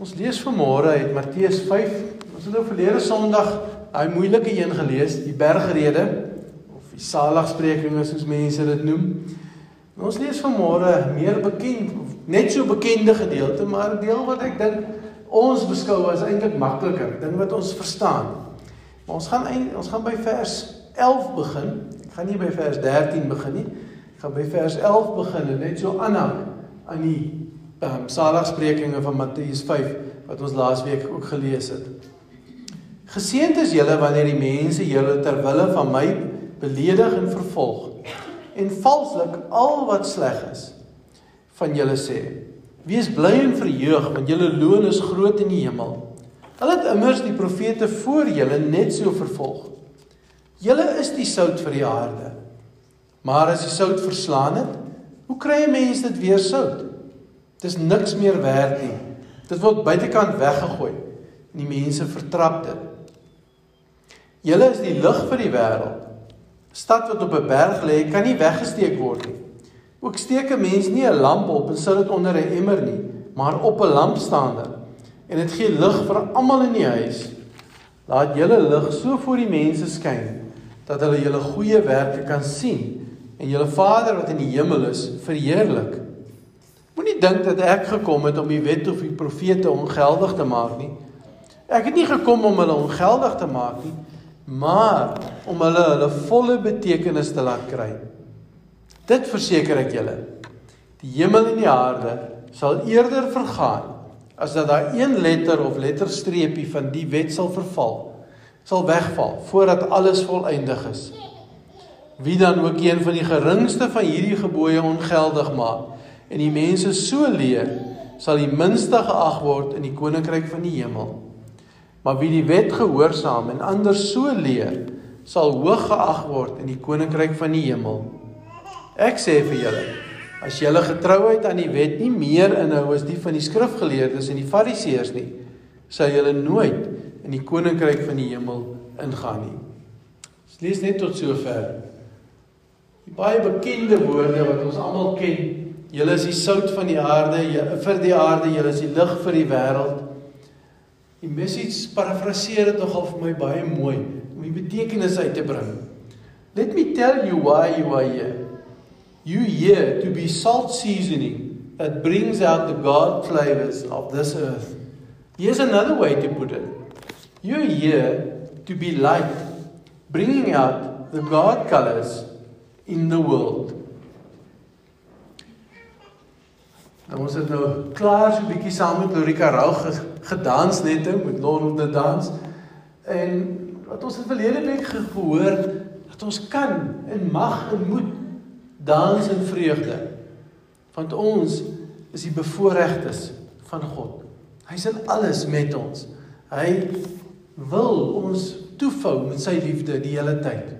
Ons lees vanmôre uit Matteus 5. Ons het nou verlede Sondag daai moeilike een gelees, die bergrede of die saligsprekinge soos mense dit noem. En ons lees vanmôre meer bekend net so bekende gedeelte, maar 'n deel wat ek dink ons beskou as eintlik makliker, ding wat ons verstaan. Maar ons gaan eind, ons gaan by vers 11 begin. Ek gaan nie by vers 13 begin nie. Ek gaan by vers 11 begin en net so aanhang aan die ehm um, saligsprekinge van Matteus 5 wat ons laasweek ook gelees het. Geseënd is julle wanneer die mense julle ter wille van my beledig en vervolg en valslik al wat sleg is van julle sê. Wees bly en verheug want julle loon is groot in die hemel. Hulle het immers die profete voor julle net so vervolg. Julle is die sout vir die aarde. Maar as die sout verslaan het, hoe kry 'n mens dit weer sout? Dis niks meer werd nie. Dit word buitekant weggegooi en die mense vertrap dit. Julle is die lig vir die wêreld. Stad wat op 'n berg lê, kan nie weggesteek word nie. Ook steek 'n mens nie 'n lamp op en sit dit onder 'n emmer nie, maar op 'n lampstander en dit gee lig vir almal in die huis. Laat julle lig so voor die mense skyn dat hulle julle goeie werke kan sien en julle Vader wat in die hemel is verheerlik. Moenie dink dat ek gekom het om die wet of die profete ongeldig te maak nie. Ek het nie gekom om hulle ongeldig te maak nie, maar om hulle hulle volle betekenis te laat kry. Dit verseker ek julle. Die hemel en die aarde sal eerder vergaan as dat daar een letter of letterstreepie van die wet sal verval, sal wegval voordat alles volëindig is. Wie dan ook een van die geringste van hierdie gebooie ongeldig maak, en die mense so leer, sal die minste geag word in die koninkryk van die hemel. Maar wie die wet gehoorsaam en ander so leer, sal hoog geag word in die koninkryk van die hemel. Ek sê vir julle, as julle getrouheid aan die wet nie meer inhou as die van die skrifgeleerdes en die fariseërs nie, sal julle nooit in die koninkryk van die hemel ingaan nie. Ons lees net tot sover. Die baie bekende woorde wat ons almal ken Julle is die sout van die aarde, vir die aarde, julle is die lig vir die wêreld. Die message parafraseer dit nogal vir my baie mooi om die betekenis uit te bring. Let me tell you why you are here. You here to be salt seasoning that brings out the God flavors of this earth. Here's another way to put it. You're here to be light, bringing out the God colors in the world. Nou ons het nou klaar so 'n bietjie saam met Lorika Rou gedans net nou met Lord the Dance. En wat ons het verlede week gehoor dat ons kan en mag en moet dans in vreugde. Want ons is die bevoorregtes van God. Hy's in alles met ons. Hy wil ons toefou met sy liefde die hele tyd.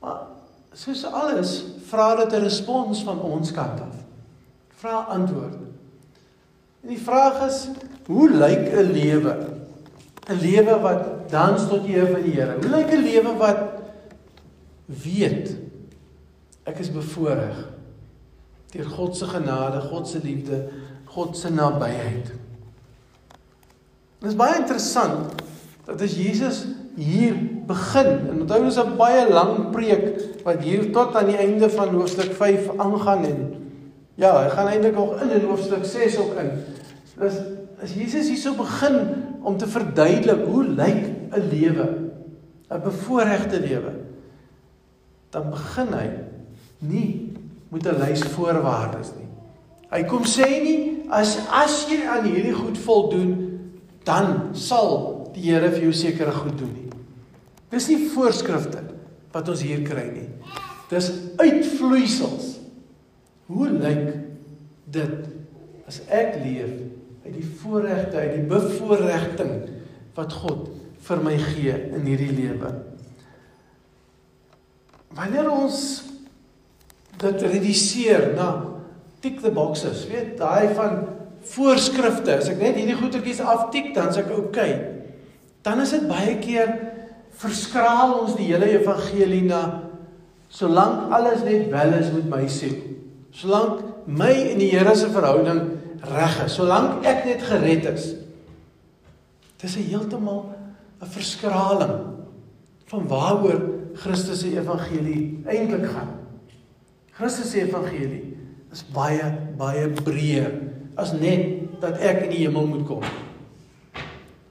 Maar soos alles vra dit 'n respons van ons kant af vra antwoord. En die vraag is, hoe lyk 'n lewe? 'n Lewe wat dans tot eer van die Here. Hoe lyk 'n lewe wat weet ek is bevoorreg deur God se genade, God se liefde, God se nabyheid. Dit is baie interessant dat as Jesus hier begin en onthou dis 'n baie lang preek wat hier tot aan die einde van hoofstuk 5 aangaan en Ja, hy gaan eintlik nog in in hoofstuk 6 ook in. Dis as Jesus hierso begin om te verduidelik hoe lyk 'n lewe? 'n Bevoorregte lewe. Dan begin hy nie met 'n lys voorwaardes nie. Hy kom sê nie as as jy aan hierdie goed voldoen, dan sal die Here vir jou sekere goed doen nie. Dis nie voorskrifte wat ons hier kry nie. Dis uitvloeisels Hoe lyk dit as ek leef uit die voorregte, uit die bevoorregting wat God vir my gee in hierdie lewe? Wanneer ons dit reduseer na tick the boxes, weet daai van voorskrifte, as ek net hierdie goetertjies aftik dan is ek oukei. Okay. Dan is dit baie keer verskraal ons die hele evangelie na solank alles net wel is met my siel. Solank my en die Here se verhouding reg is, solank ek net gered is. Dis 'n heeltemal 'n verskraling van waaroor Christus se evangelie eintlik gaan. Christus se evangelie is baie baie breër as net dat ek in die hemel moet kom.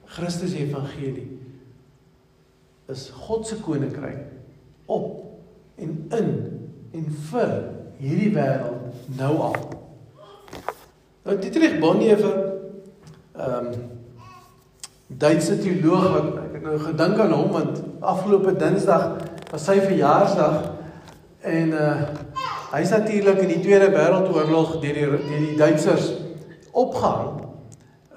Christus se evangelie is God se koninkryk op en in en vir hierdie wêreld nou al. Nou Dietrich Bonhoeffer ehm um, Duitse teoloog wat ek het nou gedink aan hom want afgelope Dinsdag was sy verjaarsdag en uh hy's natuurlik in die Tweede Wêreldoorlog deur die deur die Duitsers opgehang.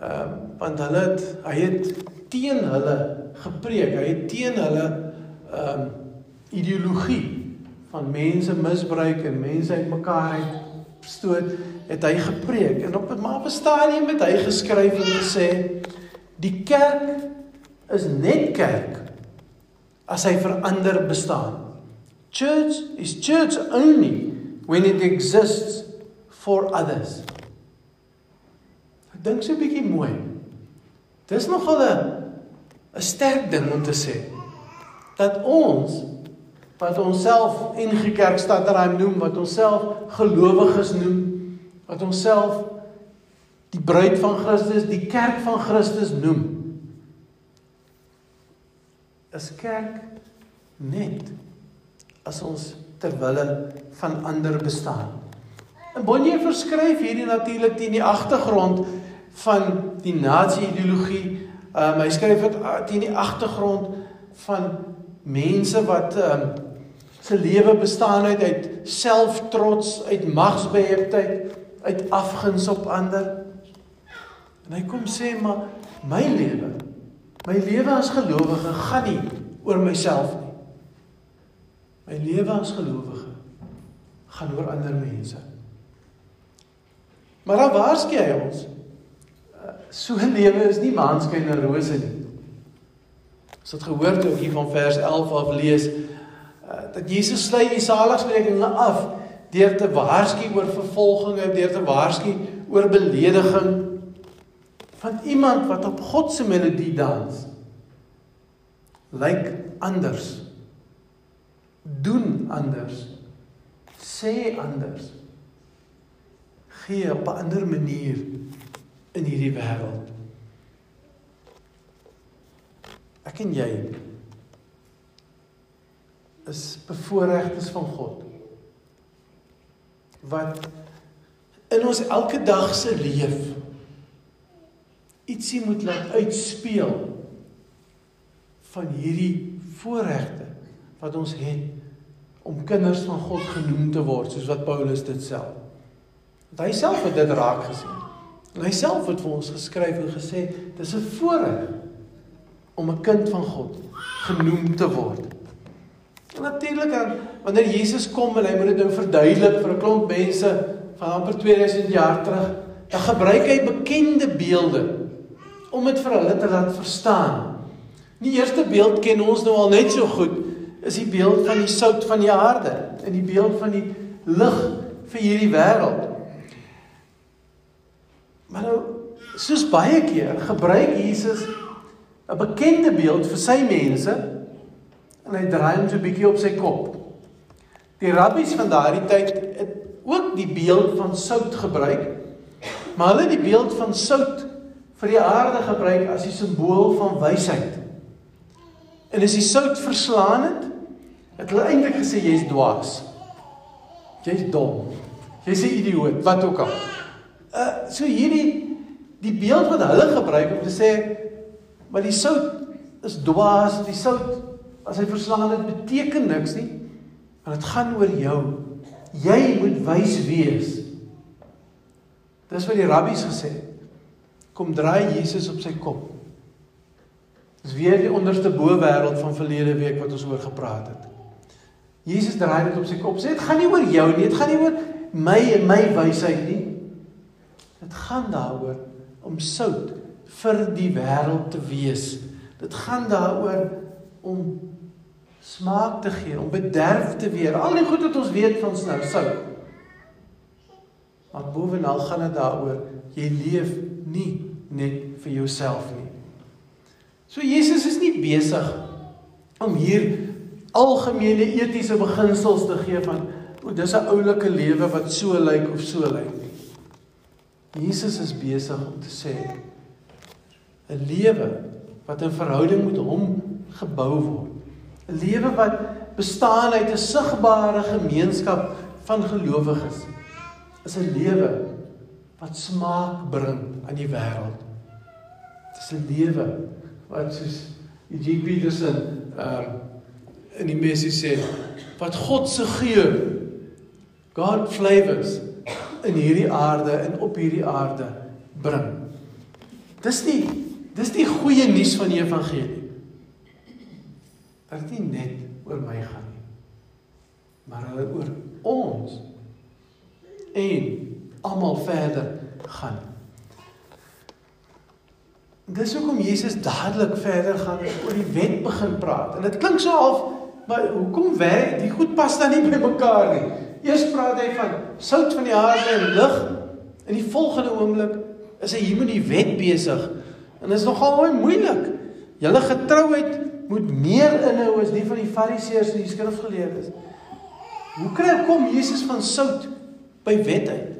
Ehm uh, want hulle het hy het teen hulle gepreek. Hy het teen hulle ehm um, ideologie van mense misbruik en mense uitmekaar uit stoot het hy gepreek en op 'n maar op 'n stadium het hy geskryf en gesê die kerk is net kerk as hy verander bestaan. Church is church only when it exists for others. Ek dink so 'n bietjie mooi. Dis nogal 'n 'n sterk ding om te sê dat ons wat onsself NG Kerk Stadrein noem, wat onsself gelowiges noem, wat onsself die bruid van Christus, die kerk van Christus noem. Is kerk net as ons ter wille van ander bestaan. En Bonnie verskryf hierdie natuurlik teen die agtergrond van die nasie-ideologie. Um, hy skryf dit uh, teen die agtergrond van mense wat um, se lewe bestaan uit uit selftrots, uit magsbeheptheid, uit afguns op ander. En hy kom sê maar my lewe, my lewe as gelowige gaan nie oor myself nie. My lewe as gelowige gaan oor ander mense. Maar dan waarsku hy ons. So 'n lewe is nie maanskyn en rose nie. Ons het gehoor toe ek hier van vers 11 af lees dat Jesus sluit die saligsprekinge af deur te waarsku oor vervolginge, deur te waarsku oor belediging van iemand wat op God se melodie dans. Lyk anders. Doen anders. Sê anders. Gee op 'n ander manier in hierdie wêreld. Ek en jy is bevoorregtes van God wat in ons elke dag se leef ietsie moet laat uitspeel van hierdie voorregte wat ons het om kinders van God genoem te word soos wat Paulus dit self. Want hy self het dit raak gesien. En hy self het vir ons geskryf en gesê dis 'n voorreg om 'n kind van God genoem te word. En natuurlik dan wanneer Jesus kom en hy moet dit nou verduidelik vir 'n klomp mense van amper 2000 jaar terug, dan gebruik hy bekende beelde om dit vir hulle te laat verstaan. Die eerste beeld ken ons nou al net so goed, is die beeld van die sout van die aarde en die beeld van die lig vir hierdie wêreld. Maar nou soos baie keer gebruik Jesus 'n bekende beeld vir sy mense en hy draai hom so 'n bietjie op sy kop. Die rabbies van daardie tyd het ook die beeld van sout gebruik, maar hulle het die beeld van sout vir die aarde gebruik as die simbool van wysheid. En as die sout verslaan het, het hulle eintlik gesê jy's dwaas. Jy's dom. Jy's 'n idioot, wat ook al. Uh so hierdie die beeld wat hulle gebruik om te sê maar die sout is dwaas, die sout As hy verslaan dit beteken niks nie. Want dit gaan oor jou. Jy moet wys wees. Dis wat die rabbies gesê het. Kom draai Jesus op sy kop. Dis weer die onderste bo wêreld van verlede week wat ons oor gepraat het. Jesus draai dit op sy kop. Sê dit gaan nie oor jou nie, dit gaan nie oor my en my wysheid nie. Dit gaan daaroor om sout vir die wêreld te wees. Dit gaan daaroor om smaak te gee, om bederf te weer. Al die goed wat ons weet van nou sout. Maar bovenal gaan dit daaroor jy leef nie net vir jouself nie. So Jesus is nie besig om hier algemene etiese beginsels te gee van o, dis 'n oulike lewe wat so lyk of so lyk nie. Jesus is besig om te sê 'n lewe wat in verhouding met hom gebou word. 'n Lewe wat bestaan uit 'n sigbare gemeenskap van gelowiges is 'n lewe wat smaak bring aan die wêreld. Dit is 'n lewe wat soos Eugene Peterson ehm uh, in die messie sê wat God se geur God flavors in hierdie aarde en op hierdie aarde bring. Dis die dis die goeie nuus van die evangelie. Dat dit nie net oor my gaan nie, maar oor ons en almal verder gaan. Dis hoekom Jesus dadelik verder gaan en oor die wet begin praat. En dit klink so half, maar hoekom werk die goed pas dan nie by mekaar nie? Eers praat hy van sout van die aarde en lig. In die volgende oomblik is hy hier met die wet besig. En dit is nogal moeilik. Julle getrouheid moet meer inhou as die van die Fariseërs en die skrifgeleerdes. Hoe kry kom Jesus van sout by wet uit?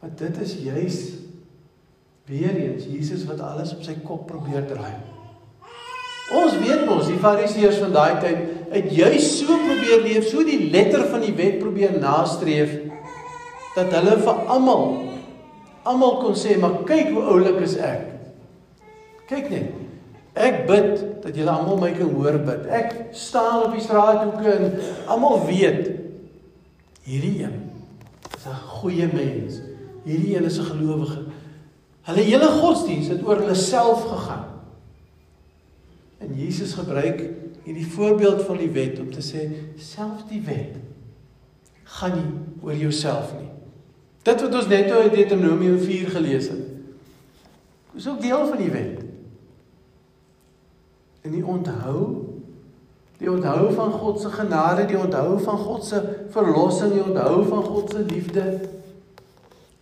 Want dit is juis Weer eens Jesus wat alles op sy kop probeer draai. Ons weet mos die Fariseërs van daai tyd het juis so probeer leef, so die letter van die wet probeer nastreef dat hulle vir almal almal kon sê, "Maar kyk hoe oulik is ek." Kyk net. Ek bid dat julle almal my kan hoor bid. Ek staan op die straathoeke en almal weet hierdie een is 'n goeie mens. Hierdie een is 'n gelowige. Hulle hele godsdiens het oor hulle self gegaan. En Jesus gebruik hierdie voorbeeld van die wet om te sê selfs die wet gaan nie oor jouself nie. Dit wat ons net uit Deuteronomium 4 gelees het. Is ook deel van die wet. En die onthou die onthou van God se genade, die onthou van God se verlossing, die onthou van God se liefde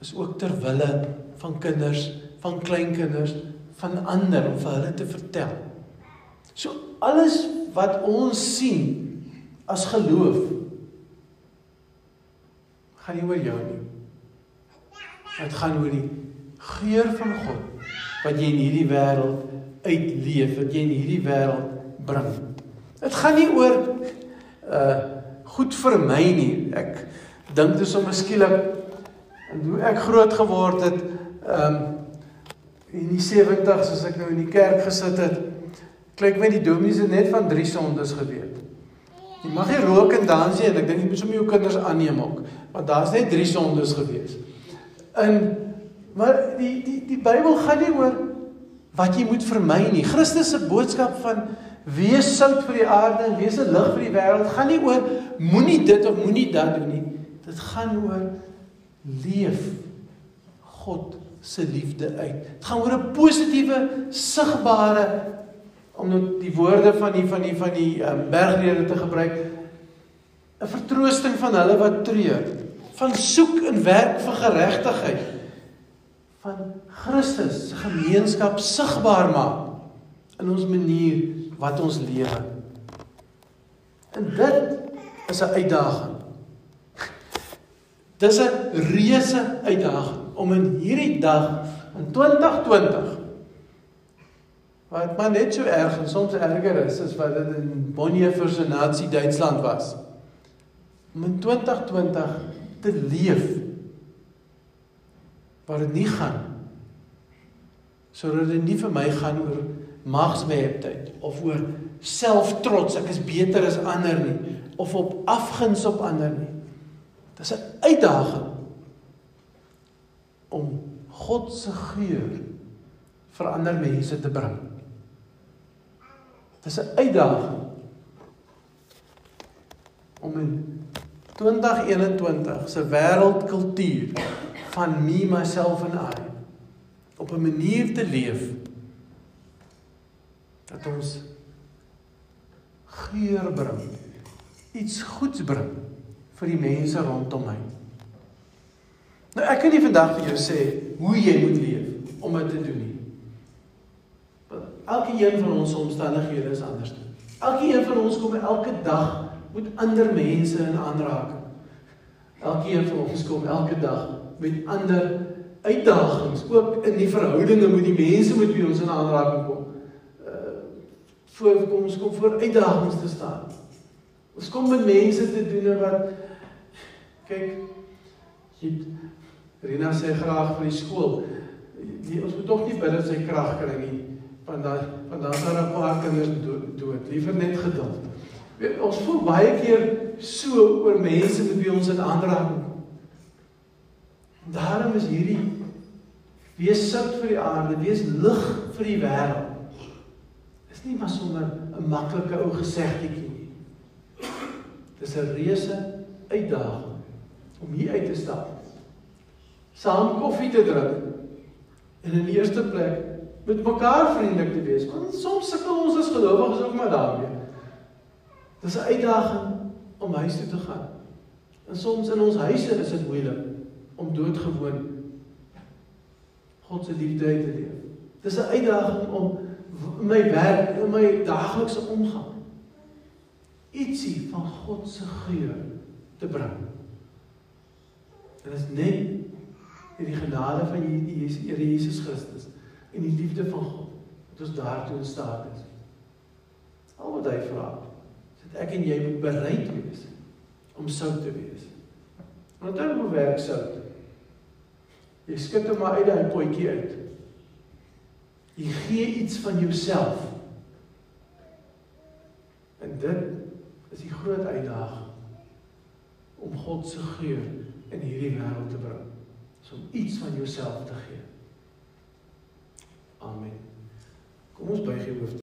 is ook ter wille van kinders, van kleinkinders, van ander om vir hulle te vertel. So alles wat ons sien as geloof gaan nie oor jou nie. Dit gaan oor die geur van God wat jy in hierdie wêreld uitleef, wat jy in hierdie wêreld bring. Dit gaan nie oor uh goed vir my nie. Ek dink dis om skielik en hoe ek groot geword het um, in die 70s as ek nou in die kerk gesit het, kyk my die dominees net van drie sondes geweet. Jy mag nie rook en dans nie en ek dink jy moet sommer jou kinders aanneem ook, want daar's net drie sondes gewees. In maar die die die Bybel gaan nie oor wat jy moet vermy nie. Christus se boodskap van wees sout vir die aarde en wees 'n lig vir die wêreld gaan nie oor moenie dit of moenie dat doen nie. Dit gaan oor leef God se liefde uit. Dit gaan oor 'n positiewe, sigbare om nou die woorde van die van die van die um, bergrede te gebruik 'n vertroosting van hulle wat treur, van soek en werk vir geregtigheid van Christus se gemeenskap sigbaar maak in ons manier wat ons lewe. En dit is 'n uitdaging. Dis 'n reuse uitdaging om in hierdie dag in 2020 wat maar net so erg en soms erger is as wat dit in Bonhoeffer se nasie Duitsland was om in 2020 te leef waar dit nie gaan sodat dit nie vir my gaan oor magsbeheptheid of oor selftrots ek is beter as ander nie of op afguns op ander nie dis 'n uitdaging om God se geur vir ander mense te bring. Dit is 'n uitdaging om in 2021 se wêreldkultuur van me myself and I op 'n manier te leef dat ons geur bring, iets goeds bring vir die mense rondom my. Nou ek kan nie vandag vir jou sê hoe jy moet leef om dit te doen nie. Want elke een van ons omstandighede is anders. Elke een van ons kom elke dag met ander mense in aanraking. Elke een van ons kom elke dag met ander uitdagings, ook in die verhoudinge met die mense met wie ons in aanraking kom. Uh voor kom ons kom voor uitdagings te staan. Ons kom met mense te doen wat kyk jy Rina sê graag vir die skool. Die, ons moet tog nie bid dat sy krag kry nie. Want dan want dan sal 'n paar kinders dood, dood. Liewer net geduld. Weet, ons voel baie keer so oor mense met wie ons in aanraking kom. Daarom is hierdie wees sout vir die aarde, wees lig vir die wêreld. Dis nie maar sommer 'n maklike ou gesegdetjie nie. Dis 'n reuse uitdaging om hier uit te stap. Saam koffie te drink en in die eerste plek met mekaar vriendelik te wees. Want soms sukkel ons as gelowiges ook maar daarmee. Dis 'n uitdaging om huis toe te gaan. En soms in ons huise is dit moeilik om doodgewoon God se liefde uit te leef. Dis 'n uitdaging om in my werk, in my daaglikse omgang ietsie van God se geur te bring. Dit is net in die genade van die Here Jesus Christus en die liefde van God wat ons daartoe in staat is. Al wat hy vra, is dat ek en jy moet bereid wees om sout te wees. Want dan hoe werk sout? Jy skit hom maar uit daai potjie uit. Jy gee iets van jouself. En dit is die groot uitdaging om God se geur in hierdie wêreld te bring. Om iets van jouself te gee. Amen. Kom ons buig die hoofde.